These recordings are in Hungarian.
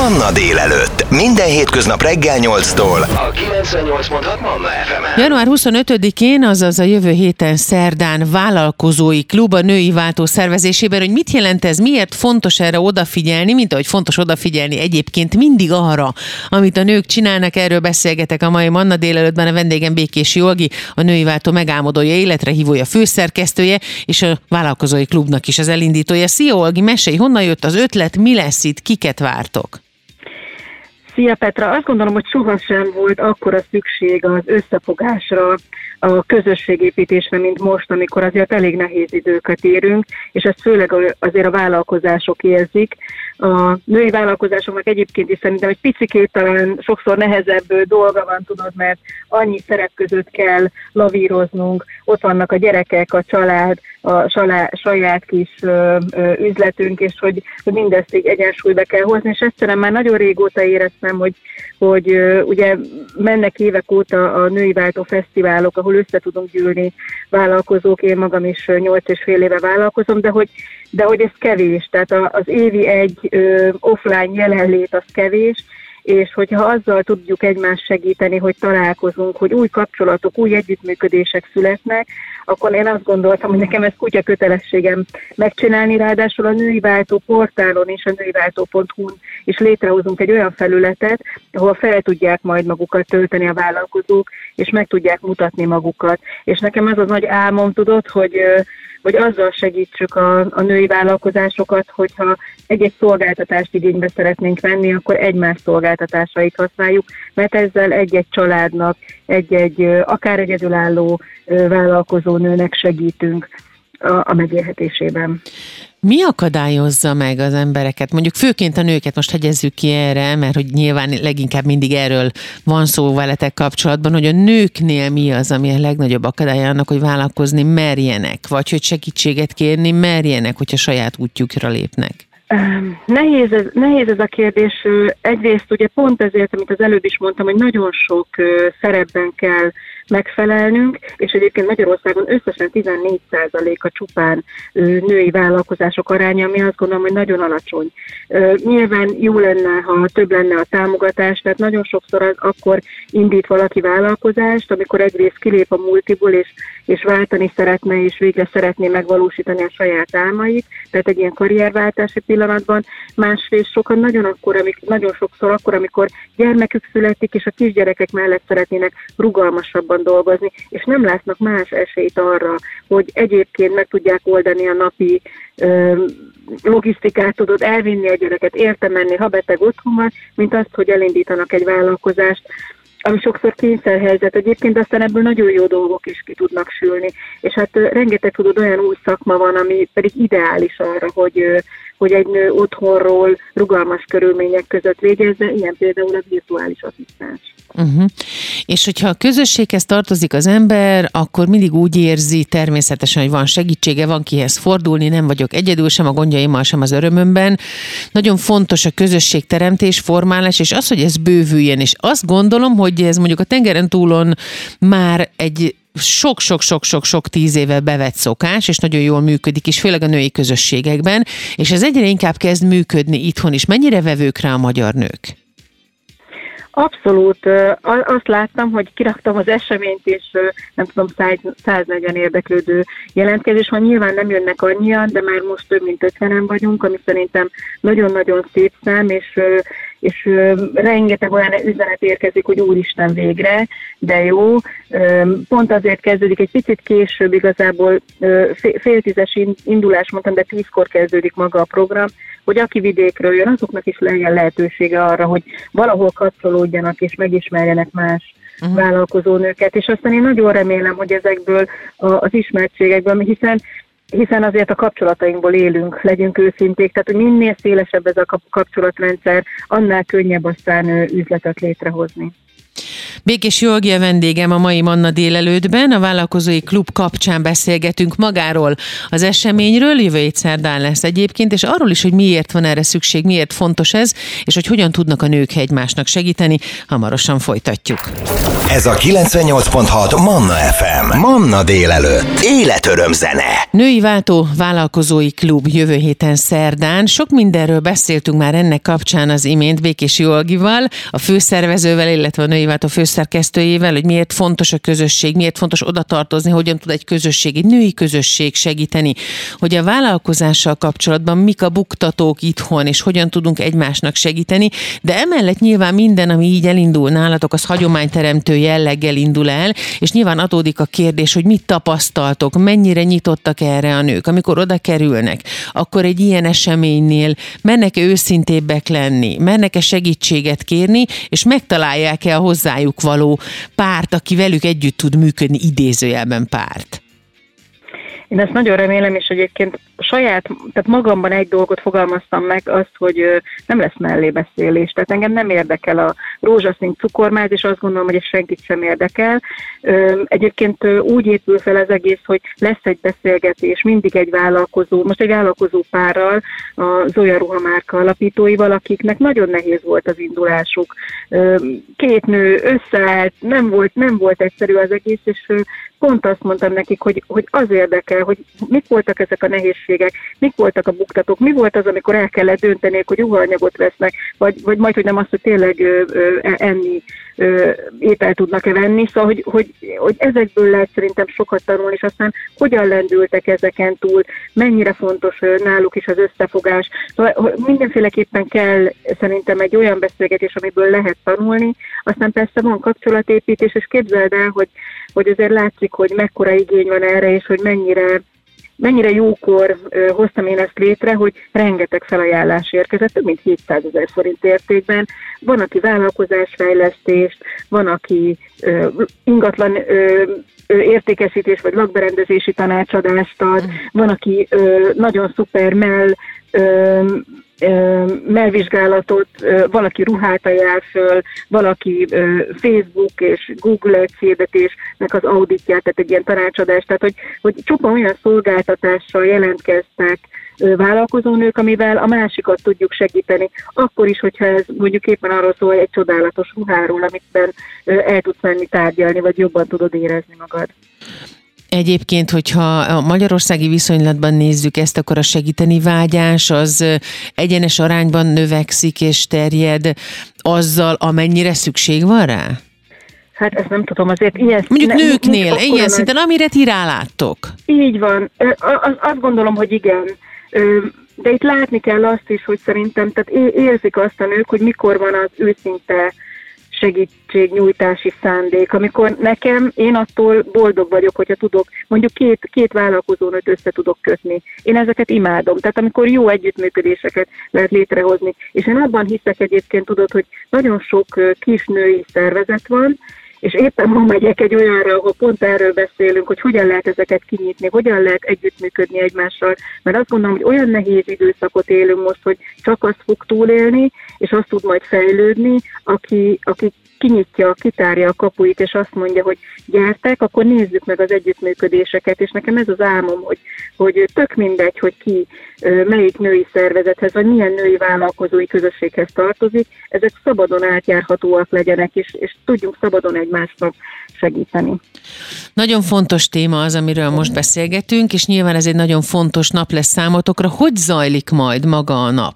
Manna délelőtt. Minden hétköznap reggel 8-tól. A 98.6 Manna fm Január 25-én, azaz a jövő héten szerdán vállalkozói klub a női váltó szervezésében, hogy mit jelent ez, miért fontos erre odafigyelni, mint ahogy fontos odafigyelni egyébként mindig arra, amit a nők csinálnak, erről beszélgetek a mai Manna délelőttben a vendégem Békés Jolgi, a női váltó megálmodója, életre hívója, főszerkesztője, és a vállalkozói klubnak is az elindítója. Szia Olgi, mesélj, honnan jött az ötlet, mi lesz itt, kiket vártok? Szia Petra, azt gondolom, hogy sohasem volt akkora szükség az összefogásra, a közösségépítésre, mint most, amikor azért elég nehéz időket érünk, és ezt főleg azért a vállalkozások érzik. A női vállalkozásoknak egyébként is szerintem egy picikét talán sokszor nehezebb dolga van, tudod, mert annyi szerep között kell lavíroznunk, ott vannak a gyerekek, a család, a saját kis üzletünk, és hogy, hogy mindezt így egyensúlyba kell hozni, és egyszerűen már nagyon régóta éreztem, hogy, hogy ugye mennek évek óta a női váltó fesztiválok, ahol össze tudunk gyűlni vállalkozók, én magam is nyolc és fél éve vállalkozom, de hogy, de hogy ez kevés, tehát az évi egy offline jelenlét az kevés, és hogyha azzal tudjuk egymást segíteni, hogy találkozunk, hogy új kapcsolatok, új együttműködések születnek, akkor én azt gondoltam, hogy nekem ez kutya kötelességem megcsinálni, ráadásul a női váltó portálon és a nőiváltó.hu-n is létrehozunk egy olyan felületet, ahol fel tudják majd magukat tölteni a vállalkozók, és meg tudják mutatni magukat. És nekem az az nagy álmom, tudod, hogy hogy azzal segítsük a, a női vállalkozásokat, hogyha egy-egy szolgáltatást igénybe szeretnénk venni, akkor egymás szolgáltatásait használjuk, mert ezzel egy-egy családnak, egy-egy akár egyedülálló vállalkozó nőnek segítünk a, a megélhetésében. Mi akadályozza meg az embereket, mondjuk főként a nőket, most hegyezzük ki erre, mert hogy nyilván leginkább mindig erről van szó veletek kapcsolatban, hogy a nőknél mi az, ami a legnagyobb akadálya annak, hogy vállalkozni merjenek, vagy hogy segítséget kérni merjenek, hogyha saját útjukra lépnek? Nehéz ez, nehéz ez a kérdés. Egyrészt ugye pont ezért, amit az előbb is mondtam, hogy nagyon sok szerepben kell megfelelnünk, és egyébként Magyarországon összesen 14% a csupán női vállalkozások aránya, ami azt gondolom, hogy nagyon alacsony. Nyilván jó lenne, ha több lenne a támogatás, tehát nagyon sokszor az akkor indít valaki vállalkozást, amikor egyrészt kilép a multiból, és, és váltani szeretne, és végre szeretné megvalósítani a saját álmait, tehát egy ilyen karrierváltási pillanatban, másrészt sokan nagyon, akkor, amikor, nagyon sokszor akkor, amikor gyermekük születik, és a kisgyerekek mellett szeretnének rugalmasabban van dolgozni, és nem látnak más esélyt arra, hogy egyébként meg tudják oldani a napi ö, logisztikát, tudod elvinni a gyereket, érte menni, ha beteg otthon van, mint azt, hogy elindítanak egy vállalkozást, ami sokszor kényszerhelyzet egyébként, aztán ebből nagyon jó dolgok is ki tudnak sülni. És hát rengeteg tudod olyan új szakma van, ami pedig ideális arra, hogy, hogy egy nő otthonról rugalmas körülmények között végezze, ilyen például a virtuális asszisztens. Uh-huh. És hogyha a közösséghez tartozik az ember, akkor mindig úgy érzi természetesen, hogy van segítsége, van kihez fordulni, nem vagyok egyedül, sem a gondjaimmal, sem az örömömben. Nagyon fontos a közösségteremtés, formálás, és az, hogy ez bővüljen. És azt gondolom, hogy ez mondjuk a tengeren túlon már egy sok-sok-sok-sok-sok tíz éve bevett szokás, és nagyon jól működik is, főleg a női közösségekben, és ez egyre inkább kezd működni itthon is. Mennyire vevők rá a magyar nők? Abszolút. Azt láttam, hogy kiraktam az eseményt, és nem tudom, 140 érdeklődő jelentkezés van. Nyilván nem jönnek annyian, de már most több mint 50 vagyunk, ami szerintem nagyon-nagyon szép szám, és és rengeteg olyan üzenet érkezik, hogy úristen végre, de jó. Pont azért kezdődik egy picit később, igazából fél tízes indulás mondtam, de tízkor kezdődik maga a program, hogy aki vidékről jön, azoknak is legyen lehetősége arra, hogy valahol kapcsolódjanak és megismerjenek más uh-huh. vállalkozónőket, és aztán én nagyon remélem, hogy ezekből az ismertségekből, hiszen hiszen azért a kapcsolatainkból élünk, legyünk őszinték, tehát minél szélesebb ez a kapcsolatrendszer, annál könnyebb aztán üzletet létrehozni. Békés Jolgi a vendégem a mai Manna délelőttben. A Vállalkozói Klub kapcsán beszélgetünk magáról az eseményről, jövő hét szerdán lesz egyébként, és arról is, hogy miért van erre szükség, miért fontos ez, és hogy hogyan tudnak a nők egymásnak segíteni. Hamarosan folytatjuk. Ez a 98.6 Manna FM. Manna délelőtt. Életöröm zene. Női Váltó Vállalkozói Klub jövő héten szerdán. Sok mindenről beszéltünk már ennek kapcsán az imént Békés Jolgival, a főszervezővel, illetve a Női Váltó főszerkesztőjével, hogy miért fontos a közösség, miért fontos oda tartozni, hogyan tud egy közösség, egy női közösség segíteni, hogy a vállalkozással kapcsolatban mik a buktatók itthon, és hogyan tudunk egymásnak segíteni, de emellett nyilván minden, ami így elindul nálatok, az hagyományteremtő jelleggel indul el, és nyilván adódik a kérdés, hogy mit tapasztaltok, mennyire nyitottak erre a nők, amikor oda kerülnek, akkor egy ilyen eseménynél mennek-e őszintébbek lenni, mennek-e segítséget kérni, és megtalálják-e a hozzájuk való párt, aki velük együtt tud működni, idézőjelben párt? Én ezt nagyon remélem, és egyébként saját, tehát magamban egy dolgot fogalmaztam meg, azt, hogy nem lesz mellébeszélés. Tehát engem nem érdekel a rózsaszín cukormáz, és azt gondolom, hogy ez senkit sem érdekel. Egyébként úgy épül fel az egész, hogy lesz egy beszélgetés, mindig egy vállalkozó, most egy vállalkozó párral, a Zoya ruhamárka alapítóival, akiknek nagyon nehéz volt az indulásuk. Két nő összeállt, nem volt, nem volt egyszerű az egész, és pont azt mondtam nekik, hogy, hogy az érdekel, hogy mik voltak ezek a nehézségek, mik voltak a buktatók, mi volt az, amikor el kellett dönteni, hogy uhanyagot vesznek, vagy, vagy majd, hogy nem azt, hogy tényleg ö, ö, enni ö, étel tudnak-e venni, szóval, hogy, hogy, hogy ezekből lehet szerintem sokat tanulni, és aztán hogyan lendültek ezeken túl, mennyire fontos náluk is az összefogás. Szóval mindenféleképpen kell szerintem egy olyan beszélgetés, amiből lehet tanulni, aztán persze van kapcsolatépítés, és képzeld el, hogy, hogy azért látszik, hogy mekkora igény van erre, és hogy mennyire mennyire jókor hoztam én ezt létre, hogy rengeteg felajánlás érkezett, több mint 700 ezer forint értékben. Van, aki vállalkozásfejlesztést, van, aki ingatlan értékesítés vagy lakberendezési tanácsadást ad, van, aki ö, nagyon szuper mell melvizsgálatot, valaki ruhát ajánl föl, valaki Facebook és Google hirdetésnek az auditját, tehát egy ilyen tanácsadást, tehát hogy, hogy csupa olyan szolgáltatással jelentkeztek vállalkozónők, amivel a másikat tudjuk segíteni, akkor is, hogyha ez mondjuk éppen arról szól, egy csodálatos ruháról, amit el tudsz menni tárgyalni, vagy jobban tudod érezni magad. Egyébként, hogyha a magyarországi viszonylatban nézzük ezt, akkor a segíteni vágyás az egyenes arányban növekszik és terjed azzal, amennyire szükség van rá? Hát ezt nem tudom, azért ilyen... Mondjuk ne, nőknél, ilyen szinten, amire ti ráláttok. Így van. Azt gondolom, hogy igen. De itt látni kell azt is, hogy szerintem, tehát érzik azt a nők, hogy mikor van az őszinte segítségnyújtási szándék, amikor nekem, én attól boldog vagyok, hogyha tudok, mondjuk két, két vállalkozónőt össze tudok kötni. Én ezeket imádom. Tehát amikor jó együttműködéseket lehet létrehozni. És én abban hiszek egyébként, tudod, hogy nagyon sok kis női szervezet van, és éppen ma megyek egy olyanra, ahol pont erről beszélünk, hogy hogyan lehet ezeket kinyitni, hogyan lehet együttműködni egymással, mert azt gondolom, hogy olyan nehéz időszakot élünk most, hogy csak azt fog túlélni, és azt tud majd fejlődni, aki, aki kinyitja, kitárja a kapuit, és azt mondja, hogy gyertek, akkor nézzük meg az együttműködéseket, és nekem ez az álmom, hogy, hogy tök mindegy, hogy ki melyik női szervezethez, vagy milyen női vállalkozói közösséghez tartozik, ezek szabadon átjárhatóak legyenek, és, és tudjunk szabadon egymásnak segíteni. Nagyon fontos téma az, amiről most beszélgetünk, és nyilván ez egy nagyon fontos nap lesz számotokra. Hogy zajlik majd maga a nap?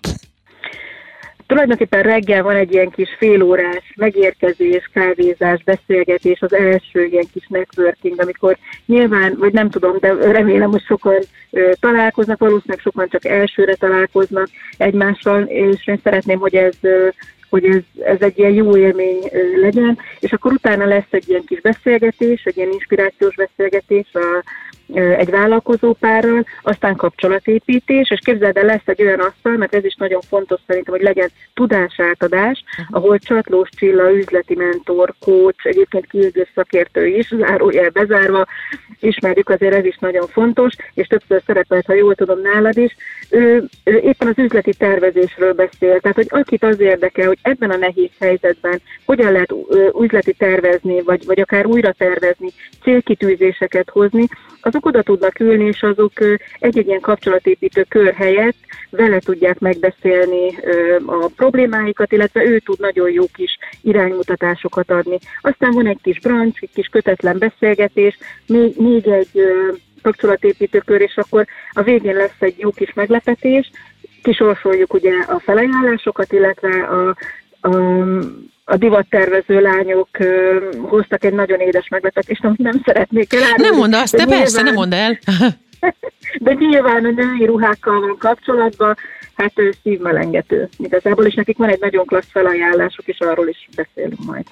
Tulajdonképpen reggel van egy ilyen kis félórás megérkezés, kávézás, beszélgetés, az első ilyen kis networking, amikor nyilván, vagy nem tudom, de remélem, hogy sokan ö, találkoznak, valószínűleg sokan csak elsőre találkoznak egymással, és én szeretném, hogy ez ö, hogy ez, ez egy ilyen jó élmény legyen, és akkor utána lesz egy ilyen kis beszélgetés, egy ilyen inspirációs beszélgetés a, egy vállalkozó párral, aztán kapcsolatépítés, és képzeld el, lesz egy olyan asztal, mert ez is nagyon fontos szerintem, hogy legyen tudásátadás, ahol Csatlós Csilla, üzleti mentor, coach, egyébként kiüldő szakértő is, zárójel bezárva, ismerjük, azért ez is nagyon fontos, és többször szerepelt, ha jól tudom, nálad is, ő, ő éppen az üzleti tervezésről beszél, tehát hogy akit az érdekel, hogy ebben a nehéz helyzetben hogyan lehet üzleti tervezni, vagy, vagy akár újra tervezni, célkitűzéseket hozni, azok oda tudnak ülni, és azok egy-egy ilyen kapcsolatépítő kör helyett vele tudják megbeszélni a problémáikat, illetve ő tud nagyon jó kis iránymutatásokat adni. Aztán van egy kis brancs, egy kis kötetlen beszélgetés, még, még egy kapcsolatépítőkör, és akkor a végén lesz egy jó kis meglepetés, kisorsoljuk ugye a felajánlásokat, illetve a, a, a divattervező lányok uh, hoztak egy nagyon édes meglepetést, amit nem szeretnék elárulni. Nem mondd azt, te persze, nem mondd el. de nyilván a női ruhákkal van kapcsolatban, hát ő szívmelengető igazából, és nekik van egy nagyon klassz felajánlásuk, és arról is beszélünk majd.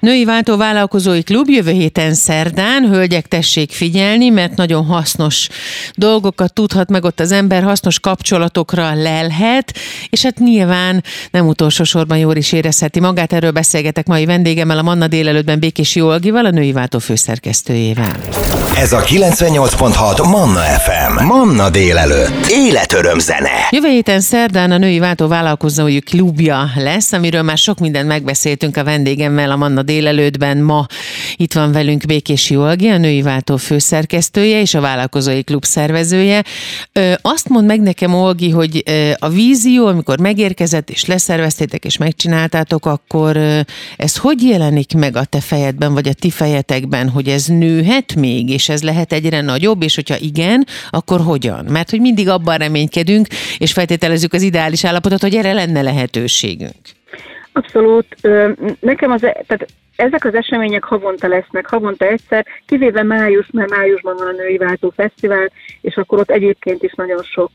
Női Váltó Vállalkozói Klub jövő héten szerdán, hölgyek tessék figyelni, mert nagyon hasznos dolgokat tudhat meg ott az ember, hasznos kapcsolatokra lelhet, és hát nyilván nem utolsó sorban jól is érezheti magát. Erről beszélgetek mai vendégemmel, a Manna délelőttben Békés Jóalgival, a Női Váltó főszerkesztőjével. Ez a 98.6 Manna FM. Manna délelőtt. Életöröm zene. Jövő héten szerdán a Női Váltó Vállalkozói Klubja lesz, amiről már sok mindent megbeszéltünk a vendégemmel a Manna délelőttben. Ma itt van velünk Békési Olgi, a Női Váltó főszerkesztője és a Vállalkozói Klub szervezője. Azt mond meg nekem, Olgi, hogy a vízió, amikor megérkezett és leszerveztétek és megcsináltátok, akkor ez hogy jelenik meg a te fejedben, vagy a ti fejetekben, hogy ez nőhet még, és ez lehet egyre nagyobb, és hogyha igen, akkor hogyan? Mert hogy mindig abban reménykedünk, és feltételezzük az ideális állapotot, hogy erre lenne lehetőségünk. Abszolút. Nekem az, e- tehát ezek az események havonta lesznek, havonta egyszer, kivéve május, mert májusban van a Női Váltó Fesztivál, és akkor ott egyébként is nagyon sok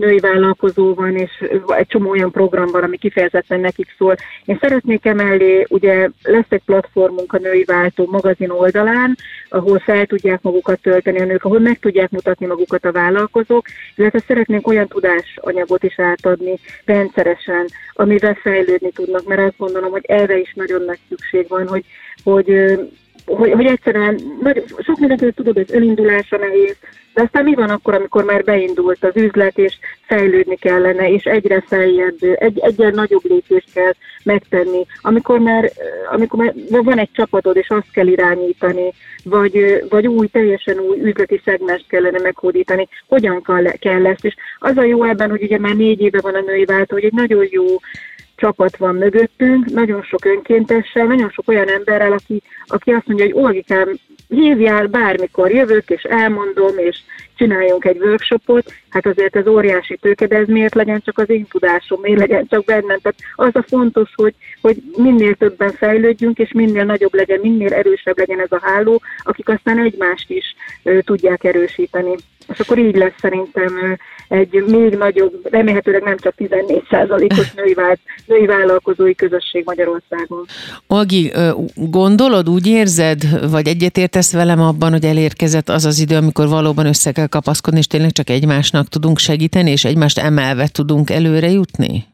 női vállalkozó van, és egy csomó olyan program van, ami kifejezetten nekik szól. Én szeretnék emellé, ugye lesz egy platformunk a Női Váltó magazin oldalán, ahol fel tudják magukat tölteni a nők, ahol meg tudják mutatni magukat a vállalkozók, illetve szeretnénk olyan tudásanyagot is átadni rendszeresen, amivel fejlődni tudnak, mert azt gondolom, hogy erre is nagyon nagy szükség van, hogy, hogy hogy, hogy egyszerűen nagy, sok mindenkit tudod, hogy önindulása nehéz, de aztán mi van akkor, amikor már beindult az üzlet, és fejlődni kellene, és egyre feljebb, egy, egyre nagyobb lépést kell megtenni. Amikor már, amikor már van egy csapatod, és azt kell irányítani, vagy, vagy új, teljesen új üzleti szegmest kellene meghódítani, hogyan kell, kell ezt. És az a jó ebben, hogy ugye már négy éve van a női váltó, hogy egy nagyon jó csapat van mögöttünk, nagyon sok önkéntessel, nagyon sok olyan emberrel, aki, aki azt mondja, hogy Olgikám, hívjál, bármikor jövök, és elmondom, és csináljunk egy workshopot, hát azért ez óriási tőke, de ez miért legyen csak az én tudásom, miért legyen csak bennem. Tehát az a fontos, hogy, hogy minél többen fejlődjünk, és minél nagyobb legyen, minél erősebb legyen ez a háló, akik aztán egymást is ö, tudják erősíteni. És akkor így lesz szerintem egy még nagyobb, remélhetőleg nem csak 14%-os női, vált, női vállalkozói közösség Magyarországon. Agi, gondolod, úgy érzed, vagy egyetértesz velem abban, hogy elérkezett az az idő, amikor valóban össze kell kapaszkodni, és tényleg csak egymásnak tudunk segíteni, és egymást emelve tudunk előre jutni?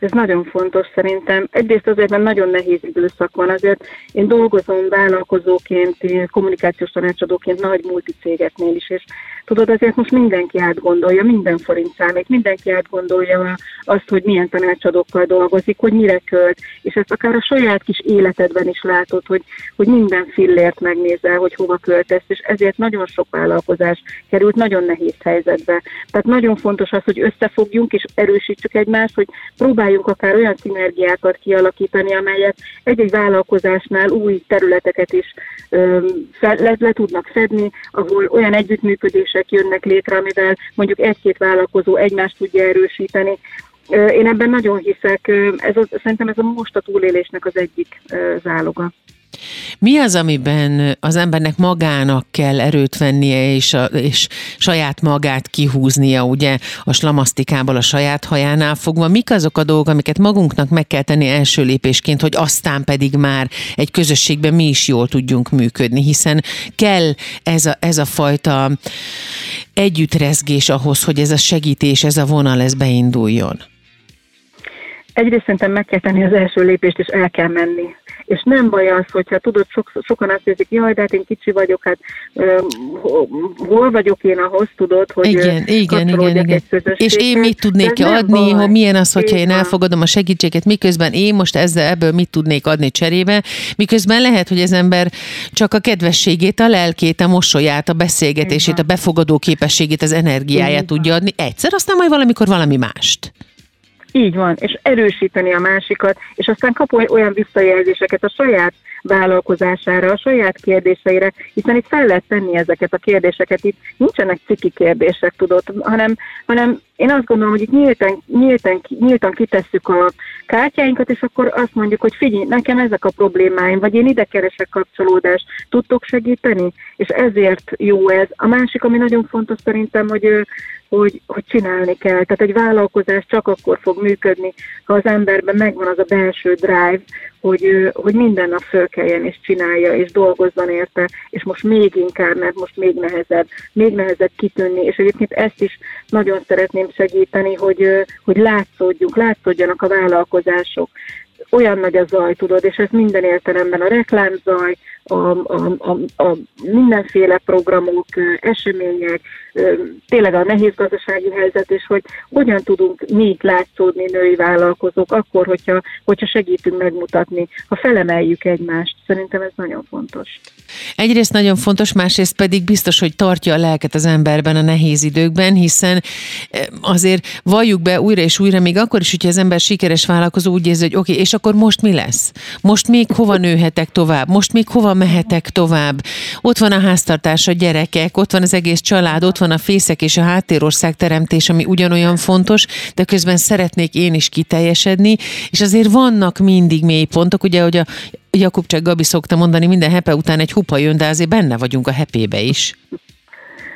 Ez nagyon fontos szerintem. Egyrészt azért, mert nagyon nehéz időszak van, azért én dolgozom vállalkozóként, kommunikációs tanácsadóként nagy multicégeknél is, és tudod, azért most mindenki átgondolja, minden forint számít, mindenki átgondolja azt, hogy milyen tanácsadókkal dolgozik, hogy mire költ, és ezt akár a saját kis életedben is látod, hogy, hogy minden fillért megnézel, hogy hova költesz, és ezért nagyon sok vállalkozás került nagyon nehéz helyzetbe. Tehát nagyon fontos az, hogy összefogjunk és erősítsük egymást, hogy próbáljunk akár olyan szinergiákat kialakítani, amelyek egy-egy vállalkozásnál új területeket is le, le, tudnak fedni, ahol olyan együttműködések jönnek létre, amivel mondjuk egy-két vállalkozó egymást tudja erősíteni. Én ebben nagyon hiszek, ez az, szerintem ez a most a túlélésnek az egyik záloga. Mi az, amiben az embernek magának kell erőt vennie, és, a, és saját magát kihúznia, ugye a slamasztikából a saját hajánál fogva? Mik azok a dolgok, amiket magunknak meg kell tenni első lépésként, hogy aztán pedig már egy közösségben mi is jól tudjunk működni, hiszen kell ez a, ez a fajta együttrezgés ahhoz, hogy ez a segítés, ez a vonal, ez beinduljon. Egyrészt szerintem meg kell tenni az első lépést, és el kell menni és nem baj az, hogyha tudod, sok, sokan azt érzik, jaj, de hát én kicsi vagyok, hát hol vagyok én ahhoz, tudod, hogy igen, igen, igen, igen. És én mit tudnék adni, hogy milyen az, hogyha én elfogadom a segítséget, miközben én most ezzel ebből mit tudnék adni cserébe, miközben lehet, hogy az ember csak a kedvességét, a lelkét, a mosolyát, a beszélgetését, a befogadó képességét, az energiáját tudja adni egyszer, aztán majd valamikor valami mást. Így van, és erősíteni a másikat, és aztán kap olyan visszajelzéseket a saját vállalkozására, a saját kérdéseire, hiszen itt fel lehet tenni ezeket a kérdéseket, itt nincsenek ciki kérdések, tudod, hanem, hanem én azt gondolom, hogy itt nyíltan, nyíltan, nyíltan kitesszük a kártyáinkat, és akkor azt mondjuk, hogy figyelj, nekem ezek a problémáim, vagy én ide keresek kapcsolódást, tudtok segíteni? És ezért jó ez. A másik, ami nagyon fontos szerintem, hogy hogy, hogy csinálni kell. Tehát egy vállalkozás csak akkor fog működni, ha az emberben megvan az a belső drive, hogy, hogy minden nap fölkeljen és csinálja, és dolgozzon érte, és most még inkább, mert most még nehezebb, még nehezebb kitűnni, és egyébként ezt is nagyon szeretném segíteni, hogy, hogy látszódjunk, látszódjanak a vállalkozások, olyan nagy a zaj, tudod, és ez minden értelemben a reklámzaj, a, a, a, a mindenféle programok, események, tényleg a nehéz gazdasági helyzet, és hogy hogyan tudunk mi látszódni női vállalkozók, akkor, hogyha, hogyha segítünk megmutatni, ha felemeljük egymást. Szerintem ez nagyon fontos. Egyrészt nagyon fontos, másrészt pedig biztos, hogy tartja a lelket az emberben a nehéz időkben, hiszen azért valljuk be újra és újra, még akkor is, hogyha az ember sikeres vállalkozó úgy érzi, hogy oké, okay, és akkor most mi lesz? Most még hova nőhetek tovább? Most még hova mehetek tovább? Ott van a háztartás, a gyerekek, ott van az egész család, ott van a fészek és a háttérország teremtés, ami ugyanolyan fontos, de közben szeretnék én is kiteljesedni, és azért vannak mindig mély pontok, ugye, hogy a Jakubcsák Gabi szokta mondani, minden hepe után egy hupa jön, de azért benne vagyunk a hepébe is.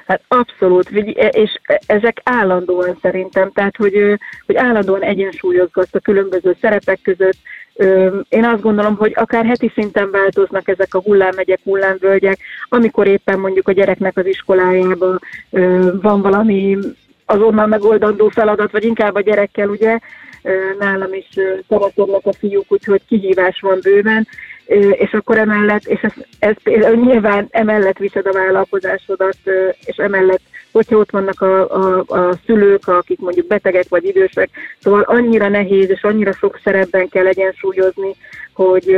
Hát abszolút, és ezek állandóan szerintem, tehát hogy, hogy állandóan egyensúlyozgat a különböző szerepek között. Én azt gondolom, hogy akár heti szinten változnak ezek a hullámegyek, hullámvölgyek, amikor éppen mondjuk a gyereknek az iskolájában van valami azonnal megoldandó feladat, vagy inkább a gyerekkel, ugye, nálam is szavazodnak a fiúk, úgyhogy kihívás van bőven, és akkor emellett, és ez, ez például nyilván emellett viszed a vállalkozásodat, és emellett, hogyha ott vannak a, a, a szülők, akik mondjuk betegek vagy idősek, szóval annyira nehéz, és annyira sok szerepben kell egyensúlyozni, hogy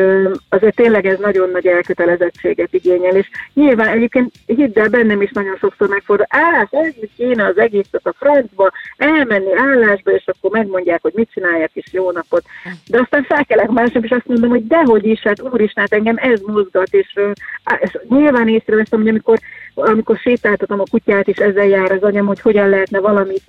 azért tényleg ez nagyon nagy elkötelezettséget igényel, és nyilván egyébként hidd el, bennem is nagyon sokszor megfordul, á, ez kéne az egészet a francba, elmenni állásba, és akkor megmondják, hogy mit csinálják, és jó napot. De aztán felkelek másnap, és azt mondom, hogy dehogy is, hát úristen, hát engem ez mozgat, és, és nyilván észreveszem, hogy amikor amikor sétáltatom a kutyát, és ezzel jár az anyam, hogy hogyan lehetne valamit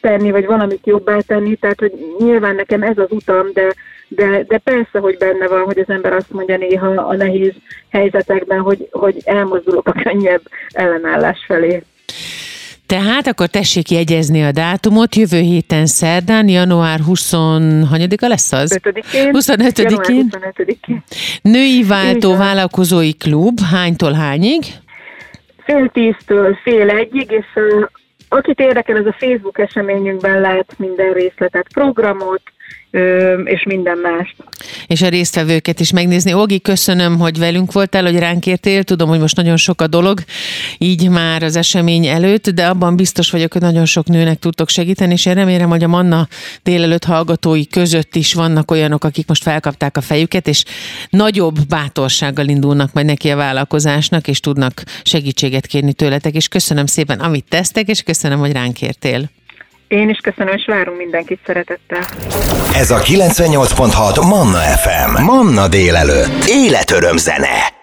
tenni, vagy valamit jobbá tenni, tehát hogy nyilván nekem ez az utam, de, de, de persze, hogy benne van, hogy az ember azt mondja néha a nehéz helyzetekben, hogy, hogy elmozdulok a könnyebb ellenállás felé. Tehát akkor tessék jegyezni a dátumot, jövő héten szerdán, január 20 a lesz az? 25-én. 25-én. 25-én. Női Váltó Vállalkozói Klub, hánytól hányig? fél tíztől fél egyig, és akit érdekel, ez a Facebook eseményünkben lehet minden részletet, programot, és minden mást. És a résztvevőket is megnézni. Ogi, köszönöm, hogy velünk voltál, hogy ránk értél. Tudom, hogy most nagyon sok a dolog, így már az esemény előtt, de abban biztos vagyok, hogy nagyon sok nőnek tudtok segíteni, és én remélem, hogy a Manna délelőtt hallgatói között is vannak olyanok, akik most felkapták a fejüket, és nagyobb bátorsággal indulnak majd neki a vállalkozásnak, és tudnak segítséget kérni tőletek, és köszönöm szépen, amit tesztek, és köszönöm, hogy ránk értél. Én is köszönöm, és várunk mindenkit szeretettel. Ez a 98.6 Manna FM. Manna délelőtt. Életöröm zene.